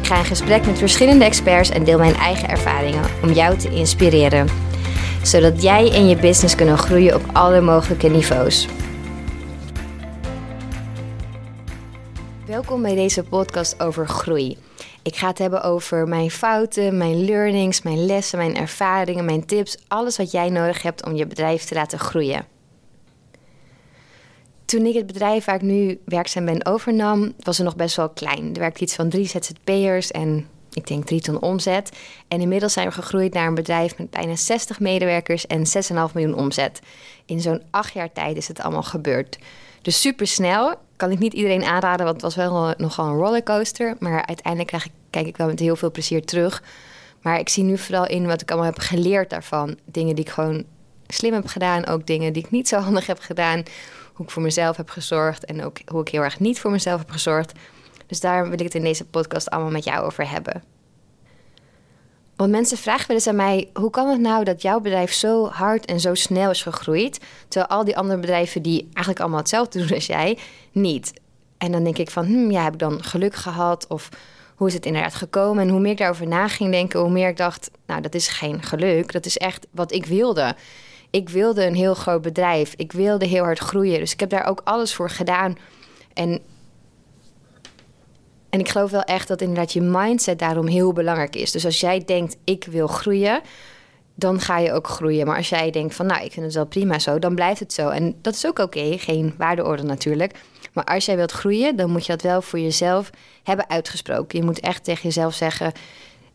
Ik ga in gesprek met verschillende experts en deel mijn eigen ervaringen om jou te inspireren. Zodat jij en je business kunnen groeien op alle mogelijke niveaus. Welkom bij deze podcast over groei. Ik ga het hebben over mijn fouten, mijn learnings, mijn lessen, mijn ervaringen, mijn tips. Alles wat jij nodig hebt om je bedrijf te laten groeien. Toen ik het bedrijf waar ik nu werkzaam ben overnam, was er nog best wel klein. Er werkte iets van drie ZZP'ers en ik denk drie ton omzet. En inmiddels zijn we gegroeid naar een bedrijf met bijna 60 medewerkers en 6,5 miljoen omzet. In zo'n acht jaar tijd is het allemaal gebeurd. Dus super snel. Kan ik niet iedereen aanraden, want het was wel nogal een rollercoaster. Maar uiteindelijk ik, kijk ik wel met heel veel plezier terug. Maar ik zie nu vooral in wat ik allemaal heb geleerd daarvan. Dingen die ik gewoon slim heb gedaan, ook dingen die ik niet zo handig heb gedaan hoe ik voor mezelf heb gezorgd en ook hoe ik heel erg niet voor mezelf heb gezorgd. Dus daar wil ik het in deze podcast allemaal met jou over hebben. Want mensen vragen wel eens aan mij: hoe kan het nou dat jouw bedrijf zo hard en zo snel is gegroeid, terwijl al die andere bedrijven die eigenlijk allemaal hetzelfde doen als jij, niet? En dan denk ik van, hm, ja, heb ik dan geluk gehad? Of hoe is het inderdaad gekomen? En hoe meer ik daarover na ging denken, hoe meer ik dacht, nou, dat is geen geluk, dat is echt wat ik wilde ik wilde een heel groot bedrijf. Ik wilde heel hard groeien. Dus ik heb daar ook alles voor gedaan. En, en ik geloof wel echt dat inderdaad je mindset daarom heel belangrijk is. Dus als jij denkt, ik wil groeien, dan ga je ook groeien. Maar als jij denkt van, nou, ik vind het wel prima zo, dan blijft het zo. En dat is ook oké, geen waardeorde natuurlijk. Maar als jij wilt groeien, dan moet je dat wel voor jezelf hebben uitgesproken. Je moet echt tegen jezelf zeggen,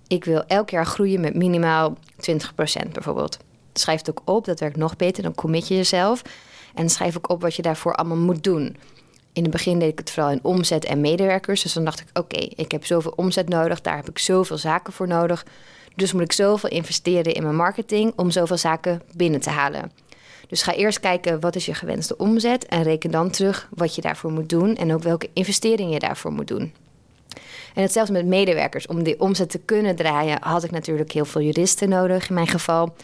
ik wil elk jaar groeien met minimaal 20% bijvoorbeeld schrijf het ook op. Dat werkt nog beter. Dan commit je jezelf. En schrijf ook op wat je daarvoor allemaal moet doen. In het begin deed ik het vooral in omzet en medewerkers. Dus dan dacht ik, oké, ik heb zoveel omzet nodig. Daar heb ik zoveel zaken voor nodig. Dus moet ik zoveel investeren in mijn marketing om zoveel zaken binnen te halen. Dus ga eerst kijken wat is je gewenste omzet en reken dan terug wat je daarvoor moet doen en ook welke investeringen je daarvoor moet doen. En hetzelfde met medewerkers. Om die omzet te kunnen draaien had ik natuurlijk heel veel juristen nodig in mijn geval.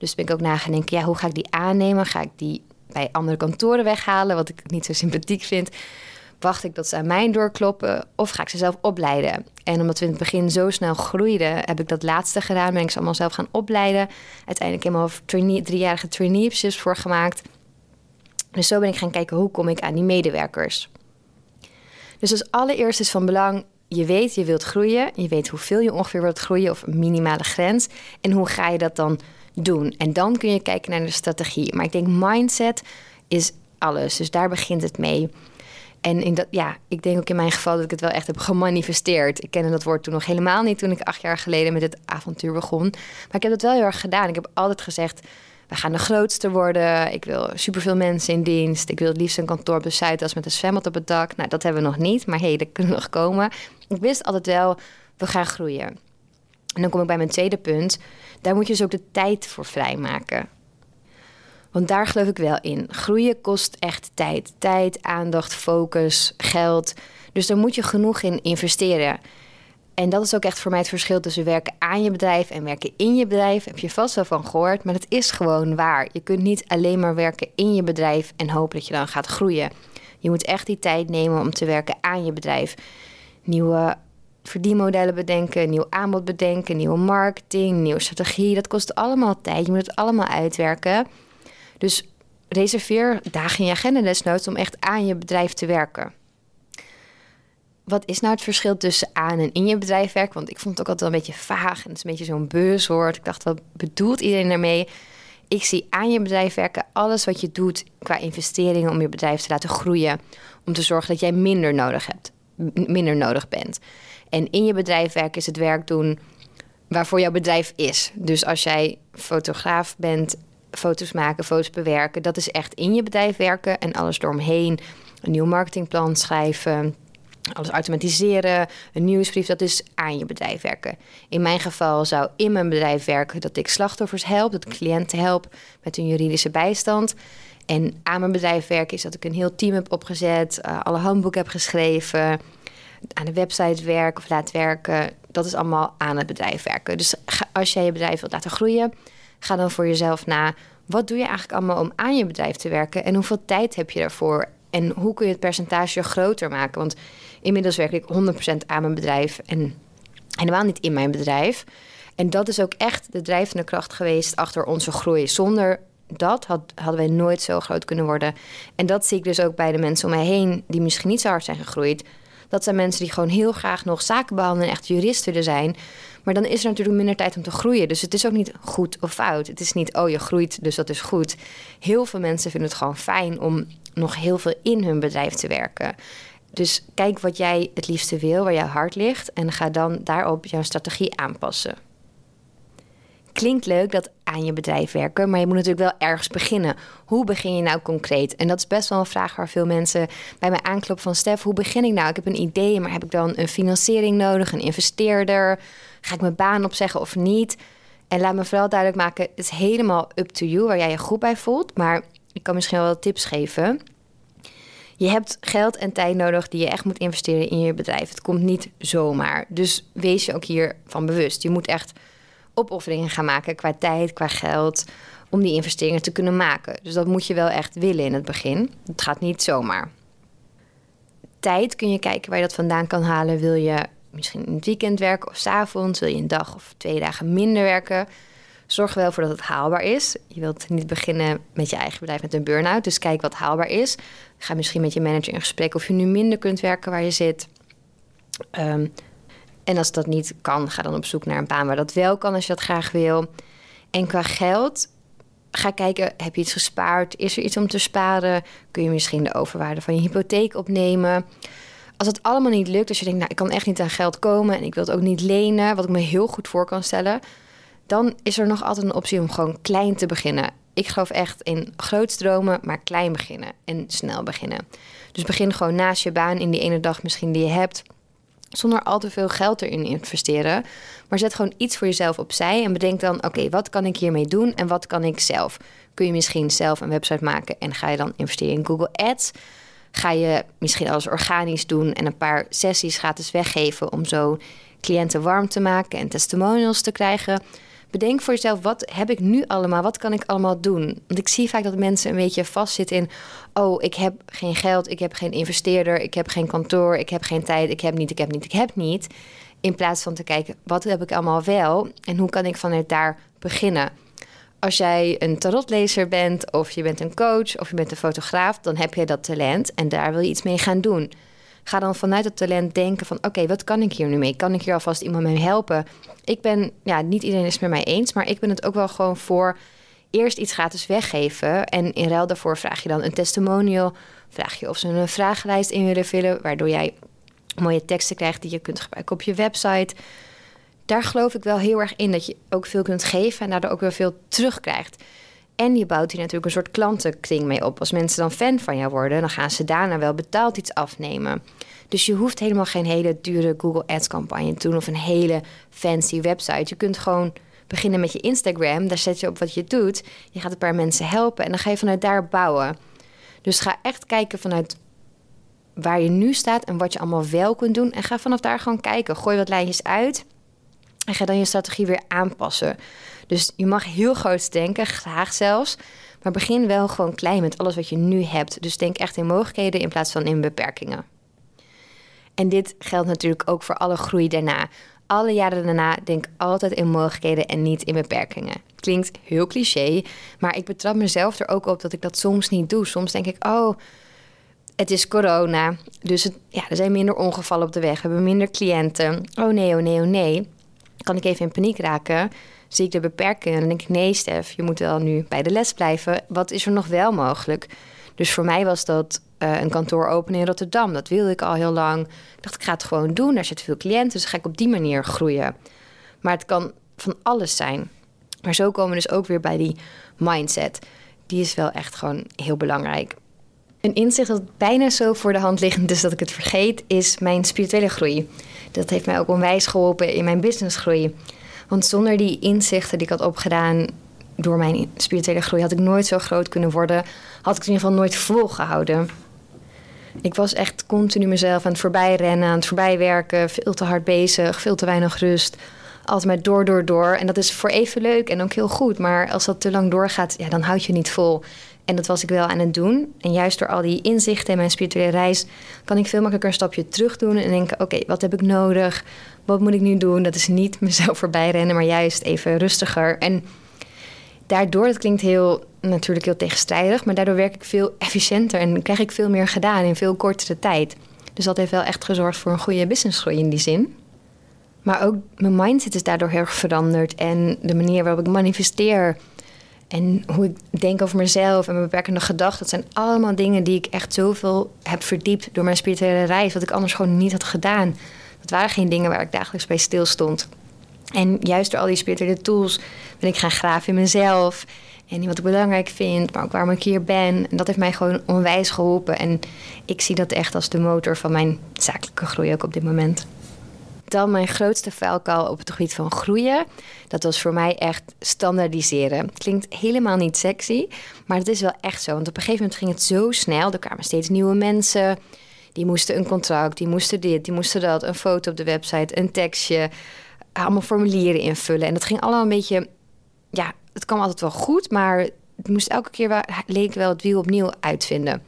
Dus ben ik ook na gaan denken, ja, hoe ga ik die aannemen? Ga ik die bij andere kantoren weghalen, wat ik niet zo sympathiek vind? Wacht ik dat ze aan mij doorkloppen of ga ik ze zelf opleiden? En omdat we in het begin zo snel groeiden, heb ik dat laatste gedaan. Ben ik ze allemaal zelf gaan opleiden. Uiteindelijk helemaal trainee, driejarige traineeships voor gemaakt. Dus zo ben ik gaan kijken, hoe kom ik aan die medewerkers? Dus als allereerst is van belang, je weet je wilt groeien. Je weet hoeveel je ongeveer wilt groeien of een minimale grens. En hoe ga je dat dan doen. En dan kun je kijken naar de strategie. Maar ik denk mindset is alles. Dus daar begint het mee. En in dat, ja, ik denk ook in mijn geval dat ik het wel echt heb gemanifesteerd. Ik kende dat woord toen nog helemaal niet toen ik acht jaar geleden met het avontuur begon. Maar ik heb dat wel heel erg gedaan. Ik heb altijd gezegd, we gaan de grootste worden. Ik wil superveel mensen in dienst. Ik wil het liefst een kantoor op de Zuidas met een zwembad op het dak. Nou, dat hebben we nog niet, maar hé, hey, dat kunnen nog komen. Ik wist altijd wel, we gaan groeien. En dan kom ik bij mijn tweede punt daar moet je dus ook de tijd voor vrijmaken. Want daar geloof ik wel in. Groeien kost echt tijd. Tijd, aandacht, focus, geld. Dus daar moet je genoeg in investeren. En dat is ook echt voor mij het verschil tussen werken aan je bedrijf en werken in je bedrijf. Heb je vast wel van gehoord, maar het is gewoon waar. Je kunt niet alleen maar werken in je bedrijf en hopen dat je dan gaat groeien. Je moet echt die tijd nemen om te werken aan je bedrijf. Nieuwe verdienmodellen bedenken, nieuw aanbod bedenken, nieuwe marketing, nieuwe strategie. Dat kost allemaal tijd. Je moet het allemaal uitwerken. Dus reserveer dagen in je agenda desnoods om echt aan je bedrijf te werken. Wat is nou het verschil tussen aan en in je bedrijf werken? Want ik vond het ook altijd wel een beetje vaag en het is een beetje zo'n buzzwoord. Ik dacht, wat bedoelt iedereen daarmee? Ik zie aan je bedrijf werken alles wat je doet qua investeringen om je bedrijf te laten groeien. Om te zorgen dat jij minder nodig hebt, minder nodig bent. En in je bedrijf werken is het werk doen waarvoor jouw bedrijf is. Dus als jij fotograaf bent, foto's maken, foto's bewerken, dat is echt in je bedrijf werken en alles eromheen. Een nieuw marketingplan schrijven, alles automatiseren, een nieuwsbrief, dat is aan je bedrijf werken. In mijn geval zou in mijn bedrijf werken dat ik slachtoffers help, dat ik cliënten help met hun juridische bijstand. En aan mijn bedrijf werken is dat ik een heel team heb opgezet, uh, alle handboeken heb geschreven, aan de website werken of laat werken. Dat is allemaal aan het bedrijf werken. Dus als jij je bedrijf wilt laten groeien, ga dan voor jezelf na. Wat doe je eigenlijk allemaal om aan je bedrijf te werken en hoeveel tijd heb je daarvoor? En hoe kun je het percentage groter maken? Want inmiddels werk ik 100% aan mijn bedrijf en helemaal niet in mijn bedrijf. En dat is ook echt de drijvende kracht geweest achter onze groei. Zonder dat had, hadden wij nooit zo groot kunnen worden. En dat zie ik dus ook bij de mensen om mij heen die misschien niet zo hard zijn gegroeid. Dat zijn mensen die gewoon heel graag nog zaken behandelen en echt jurist willen zijn. Maar dan is er natuurlijk minder tijd om te groeien. Dus het is ook niet goed of fout. Het is niet, oh je groeit, dus dat is goed. Heel veel mensen vinden het gewoon fijn om nog heel veel in hun bedrijf te werken. Dus kijk wat jij het liefste wil, waar jouw hart ligt. En ga dan daarop jouw strategie aanpassen. Klinkt leuk dat aan je bedrijf werken, maar je moet natuurlijk wel ergens beginnen. Hoe begin je nou concreet? En dat is best wel een vraag waar veel mensen bij mij aankloppen van... Stef, hoe begin ik nou? Ik heb een idee, maar heb ik dan een financiering nodig, een investeerder? Ga ik mijn baan opzeggen of niet? En laat me vooral duidelijk maken, het is helemaal up to you waar jij je goed bij voelt. Maar ik kan misschien wel tips geven. Je hebt geld en tijd nodig die je echt moet investeren in je bedrijf. Het komt niet zomaar. Dus wees je ook hiervan bewust. Je moet echt opofferingen gaan maken qua tijd, qua geld, om die investeringen te kunnen maken. Dus dat moet je wel echt willen in het begin. Het gaat niet zomaar. Tijd kun je kijken waar je dat vandaan kan halen. Wil je misschien in het weekend werken of s avonds? Wil je een dag of twee dagen minder werken? Zorg wel voor dat het haalbaar is. Je wilt niet beginnen met je eigen bedrijf met een burn-out. Dus kijk wat haalbaar is. Ga misschien met je manager in gesprek of je nu minder kunt werken waar je zit. Ehm, en als dat niet kan, ga dan op zoek naar een baan waar dat wel kan als je dat graag wil. En qua geld, ga kijken, heb je iets gespaard? Is er iets om te sparen? Kun je misschien de overwaarde van je hypotheek opnemen? Als het allemaal niet lukt, als je denkt, nou, ik kan echt niet aan geld komen en ik wil het ook niet lenen, wat ik me heel goed voor kan stellen, dan is er nog altijd een optie om gewoon klein te beginnen. Ik geloof echt in groot stromen, maar klein beginnen en snel beginnen. Dus begin gewoon naast je baan in die ene dag misschien die je hebt zonder al te veel geld erin investeren. Maar zet gewoon iets voor jezelf opzij en bedenk dan: oké, wat kan ik hiermee doen en wat kan ik zelf? Kun je misschien zelf een website maken en ga je dan investeren in Google Ads? Ga je misschien alles organisch doen en een paar sessies gratis weggeven om zo cliënten warm te maken en testimonials te krijgen? Bedenk voor jezelf, wat heb ik nu allemaal? Wat kan ik allemaal doen? Want ik zie vaak dat mensen een beetje vastzitten in... oh, ik heb geen geld, ik heb geen investeerder... ik heb geen kantoor, ik heb geen tijd, ik heb niet, ik heb niet, ik heb niet. In plaats van te kijken, wat heb ik allemaal wel... en hoe kan ik vanuit daar beginnen? Als jij een tarotlezer bent, of je bent een coach... of je bent een fotograaf, dan heb je dat talent... en daar wil je iets mee gaan doen... Ga dan vanuit het talent denken van... oké, wat kan ik hier nu mee? Kan ik hier alvast iemand mee helpen? Ik ben, ja, niet iedereen is het met mij eens... maar ik ben het ook wel gewoon voor eerst iets gratis weggeven... en in ruil daarvoor vraag je dan een testimonial... vraag je of ze een vragenlijst in willen vullen... waardoor jij mooie teksten krijgt die je kunt gebruiken op je website... Daar geloof ik wel heel erg in dat je ook veel kunt geven en daardoor ook weer veel terugkrijgt. En je bouwt hier natuurlijk een soort klantenkring mee op. Als mensen dan fan van jou worden, dan gaan ze daarna wel betaald iets afnemen. Dus je hoeft helemaal geen hele dure Google Ads campagne te doen of een hele fancy website. Je kunt gewoon beginnen met je Instagram. Daar zet je op wat je doet. Je gaat een paar mensen helpen en dan ga je vanuit daar bouwen. Dus ga echt kijken vanuit waar je nu staat en wat je allemaal wel kunt doen. En ga vanaf daar gewoon kijken. Gooi wat lijntjes uit en ga dan je strategie weer aanpassen. Dus je mag heel groot denken, graag zelfs. Maar begin wel gewoon klein met alles wat je nu hebt. Dus denk echt in mogelijkheden in plaats van in beperkingen. En dit geldt natuurlijk ook voor alle groei daarna. Alle jaren daarna denk altijd in mogelijkheden en niet in beperkingen. Klinkt heel cliché, maar ik betrap mezelf er ook op dat ik dat soms niet doe. Soms denk ik, oh, het is corona, dus ja, er zijn minder ongevallen op de weg. We hebben minder cliënten. Oh nee, oh nee, oh nee. Kan ik even in paniek raken? zie ik de beperkingen. En dan denk ik, nee Stef, je moet wel nu bij de les blijven. Wat is er nog wel mogelijk? Dus voor mij was dat uh, een kantoor openen in Rotterdam. Dat wilde ik al heel lang. Ik dacht, ik ga het gewoon doen. Daar zitten veel cliënten, dus ga ik op die manier groeien. Maar het kan van alles zijn. Maar zo komen we dus ook weer bij die mindset. Die is wel echt gewoon heel belangrijk. Een inzicht dat bijna zo voor de hand liggend is dat ik het vergeet, is mijn spirituele groei. Dat heeft mij ook onwijs geholpen in mijn businessgroei. Want zonder die inzichten die ik had opgedaan door mijn spirituele groei, had ik nooit zo groot kunnen worden. Had ik het in ieder geval nooit volgehouden. Ik was echt continu mezelf aan het voorbijrennen, aan het voorbijwerken, veel te hard bezig, veel te weinig rust. Altijd maar door, door, door. En dat is voor even leuk en ook heel goed. Maar als dat te lang doorgaat, ja, dan houd je niet vol. En dat was ik wel aan het doen. En juist door al die inzichten in mijn spirituele reis kan ik veel makkelijker een stapje terug doen en denken: oké, wat heb ik nodig? Wat moet ik nu doen? Dat is niet mezelf voorbij rennen, maar juist even rustiger. En daardoor, dat klinkt heel natuurlijk heel tegenstrijdig, maar daardoor werk ik veel efficiënter en krijg ik veel meer gedaan in veel kortere tijd. Dus dat heeft wel echt gezorgd voor een goede businessgroei in die zin. Maar ook mijn mindset is daardoor heel veranderd en de manier waarop ik manifesteer en hoe ik denk over mezelf en mijn beperkende gedachten. Dat zijn allemaal dingen die ik echt zoveel heb verdiept door mijn spirituele reis. Wat ik anders gewoon niet had gedaan. Dat waren geen dingen waar ik dagelijks bij stilstond. En juist door al die spirituele tools ben ik gaan graven in mezelf. En wat ik belangrijk vind, maar ook waarom ik hier ben. En dat heeft mij gewoon onwijs geholpen. En ik zie dat echt als de motor van mijn zakelijke groei ook op dit moment. Dan mijn grootste vuilkuil op het gebied van groeien. Dat was voor mij echt standaardiseren. Klinkt helemaal niet sexy, maar het is wel echt zo. Want op een gegeven moment ging het zo snel. Er kwamen steeds nieuwe mensen. Die moesten een contract, die moesten dit, die moesten dat. Een foto op de website, een tekstje. Allemaal formulieren invullen. En dat ging allemaal een beetje... Ja, het kwam altijd wel goed, maar het moest elke keer wel, leek wel het wiel opnieuw uitvinden.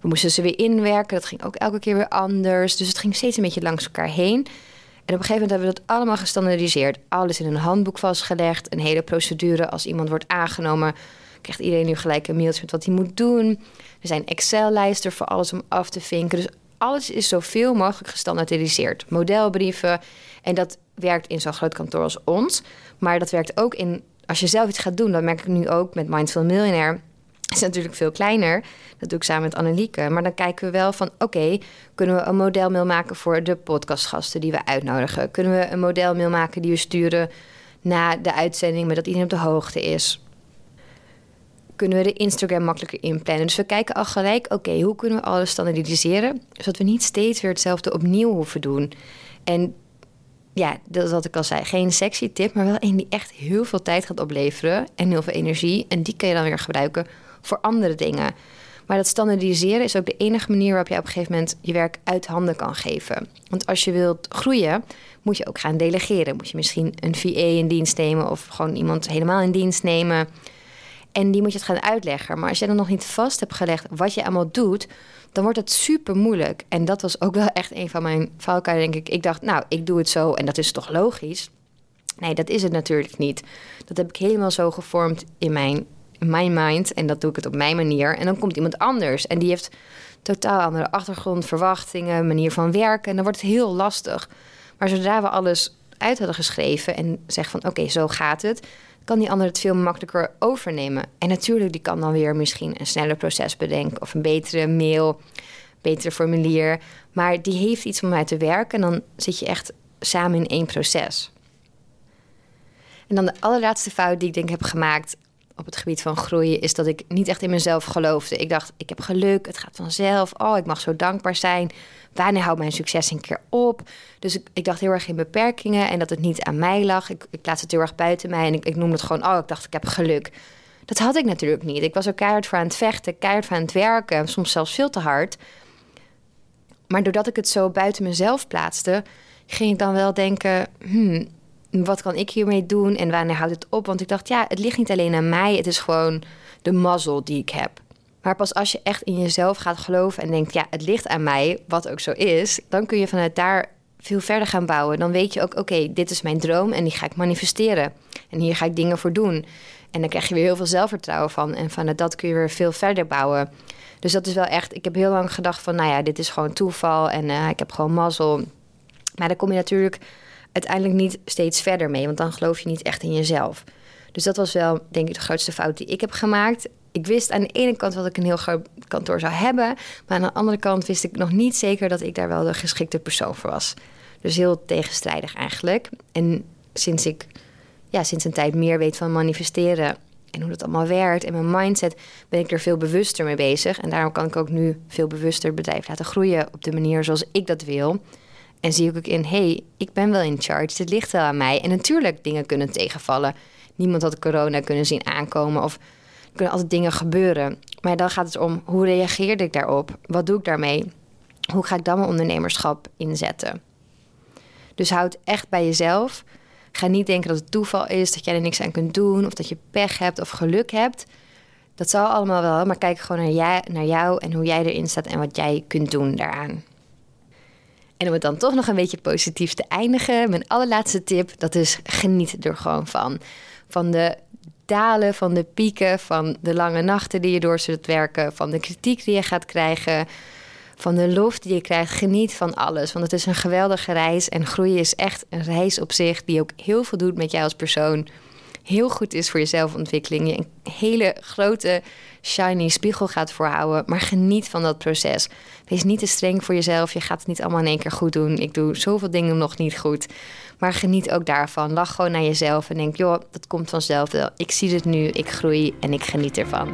We moesten ze weer inwerken. Dat ging ook elke keer weer anders. Dus het ging steeds een beetje langs elkaar heen. En op een gegeven moment hebben we dat allemaal gestandardiseerd. Alles in een handboek vastgelegd. Een hele procedure. Als iemand wordt aangenomen, krijgt iedereen nu gelijk een mailtje met wat hij moet doen. Er zijn Excel-lijsten voor alles om af te vinken. Dus alles is zoveel mogelijk gestandardiseerd. Modelbrieven. En dat werkt in zo'n groot kantoor als ons. Maar dat werkt ook in. Als je zelf iets gaat doen, dat merk ik nu ook met Mindful Millionaire is natuurlijk veel kleiner. Dat doe ik samen met Annelieke. Maar dan kijken we wel van, oké, kunnen we een modelmail maken voor de podcastgasten die we uitnodigen? Kunnen we een modelmail maken die we sturen na de uitzending, maar dat iedereen op de hoogte is? Kunnen we de Instagram makkelijker inplannen? Dus we kijken al gelijk, oké, hoe kunnen we alles standaardiseren? Zodat we niet steeds weer hetzelfde opnieuw hoeven doen. En ja, dat is wat ik al zei. Geen sexy tip, maar wel een die echt heel veel tijd gaat opleveren en heel veel energie. En die kan je dan weer gebruiken voor andere dingen. Maar dat standaardiseren is ook de enige manier waarop je op een gegeven moment je werk uit handen kan geven. Want als je wilt groeien, moet je ook gaan delegeren. Moet je misschien een VA in dienst nemen of gewoon iemand helemaal in dienst nemen. En die moet je het gaan uitleggen. Maar als je dan nog niet vast hebt gelegd wat je allemaal doet, dan wordt het super moeilijk. En dat was ook wel echt een van mijn valkuilen, denk ik. Ik dacht, nou, ik doe het zo en dat is toch logisch? Nee, dat is het natuurlijk niet. Dat heb ik helemaal zo gevormd in mijn mijn mind. En dat doe ik het op mijn manier. En dan komt iemand anders. En die heeft totaal andere achtergrond, verwachtingen, manier van werken. En dan wordt het heel lastig. Maar zodra we alles uit hadden geschreven en zeggen van oké, zo gaat het, kan die ander het veel makkelijker overnemen. En natuurlijk, die kan dan weer misschien een sneller proces bedenken of een betere mail, betere formulier. Maar die heeft iets om uit te werken en dan zit je echt samen in één proces. En dan de allerlaatste fout die ik denk heb gemaakt op het gebied van groeien is dat ik niet echt in mezelf geloofde. Ik dacht, ik heb geluk, het gaat vanzelf. Oh, ik mag zo dankbaar zijn. Wanneer houdt mijn succes een keer op? Dus ik, ik dacht heel erg in beperkingen en dat het niet aan mij lag. Ik, ik plaats het heel erg buiten mij en ik, ik noemde het gewoon, oh, ik dacht, ik heb geluk. Dat had ik natuurlijk niet. Ik was ook keihard voor aan het vechten, keihard voor aan het werken, soms zelfs veel te hard. Maar doordat ik het zo buiten mezelf plaatste, ging ik dan wel denken: hmm, wat kan ik hiermee doen en wanneer houdt het op? Want ik dacht, ja, het ligt niet alleen aan mij, het is gewoon de mazzel die ik heb. Maar pas als je echt in jezelf gaat geloven en denkt, ja, het ligt aan mij, wat ook zo is, dan kun je vanuit daar veel verder gaan bouwen. Dan weet je ook, oké, dit is mijn droom en die ga ik manifesteren. En hier ga ik dingen voor doen. En dan krijg je weer heel veel zelfvertrouwen van. En vanuit dat kun je weer veel verder bouwen. Dus dat is wel echt, ik heb heel lang gedacht van, nou ja, dit is gewoon toeval en uh, ik heb gewoon mazzel. Maar dan kom je natuurlijk uiteindelijk niet steeds verder mee, want dan geloof je niet echt in jezelf. Dus dat was wel, denk ik, de grootste fout die ik heb gemaakt. Ik wist aan de ene kant dat ik een heel groot kantoor zou hebben, maar aan de andere kant wist ik nog niet zeker dat ik daar wel de geschikte persoon voor was. Dus heel tegenstrijdig eigenlijk. En sinds ik ja, sinds een tijd meer weet van manifesteren en hoe dat allemaal werkt. En mijn mindset ben ik er veel bewuster mee bezig. En daarom kan ik ook nu veel bewuster het bedrijf laten groeien op de manier zoals ik dat wil. En zie ik ook in, hey, ik ben wel in charge, dit ligt wel aan mij. En natuurlijk, dingen kunnen tegenvallen. Niemand had corona kunnen zien aankomen of er kunnen altijd dingen gebeuren. Maar dan gaat het om, hoe reageerde ik daarop? Wat doe ik daarmee? Hoe ga ik dan mijn ondernemerschap inzetten? Dus houd echt bij jezelf. Ga niet denken dat het toeval is, dat jij er niks aan kunt doen, of dat je pech hebt of geluk hebt. Dat zal allemaal wel, maar kijk gewoon naar, naar jou en hoe jij erin staat en wat jij kunt doen daaraan. En om het dan toch nog een beetje positief te eindigen, mijn allerlaatste tip, dat is geniet er gewoon van. Van de dalen, van de pieken, van de lange nachten die je door zult werken, van de kritiek die je gaat krijgen, van de lof die je krijgt. Geniet van alles, want het is een geweldige reis en groeien is echt een reis op zich die ook heel veel doet met jou als persoon. Heel goed is voor je zelfontwikkeling. Je een hele grote shiny spiegel gaat voorhouden. Maar geniet van dat proces. Wees niet te streng voor jezelf. Je gaat het niet allemaal in één keer goed doen. Ik doe zoveel dingen nog niet goed. Maar geniet ook daarvan. Lach gewoon naar jezelf en denk: joh, dat komt vanzelf wel. Ik zie het nu, ik groei en ik geniet ervan.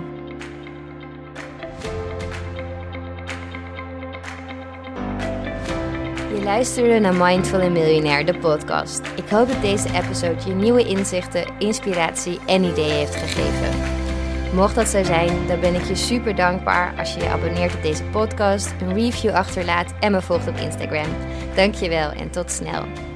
Je luisterde naar Mindful en Miljonair, de podcast. Ik hoop dat deze episode je nieuwe inzichten, inspiratie en ideeën heeft gegeven. Mocht dat zo zijn, dan ben ik je super dankbaar als je je abonneert op deze podcast, een review achterlaat en me volgt op Instagram. Dankjewel en tot snel.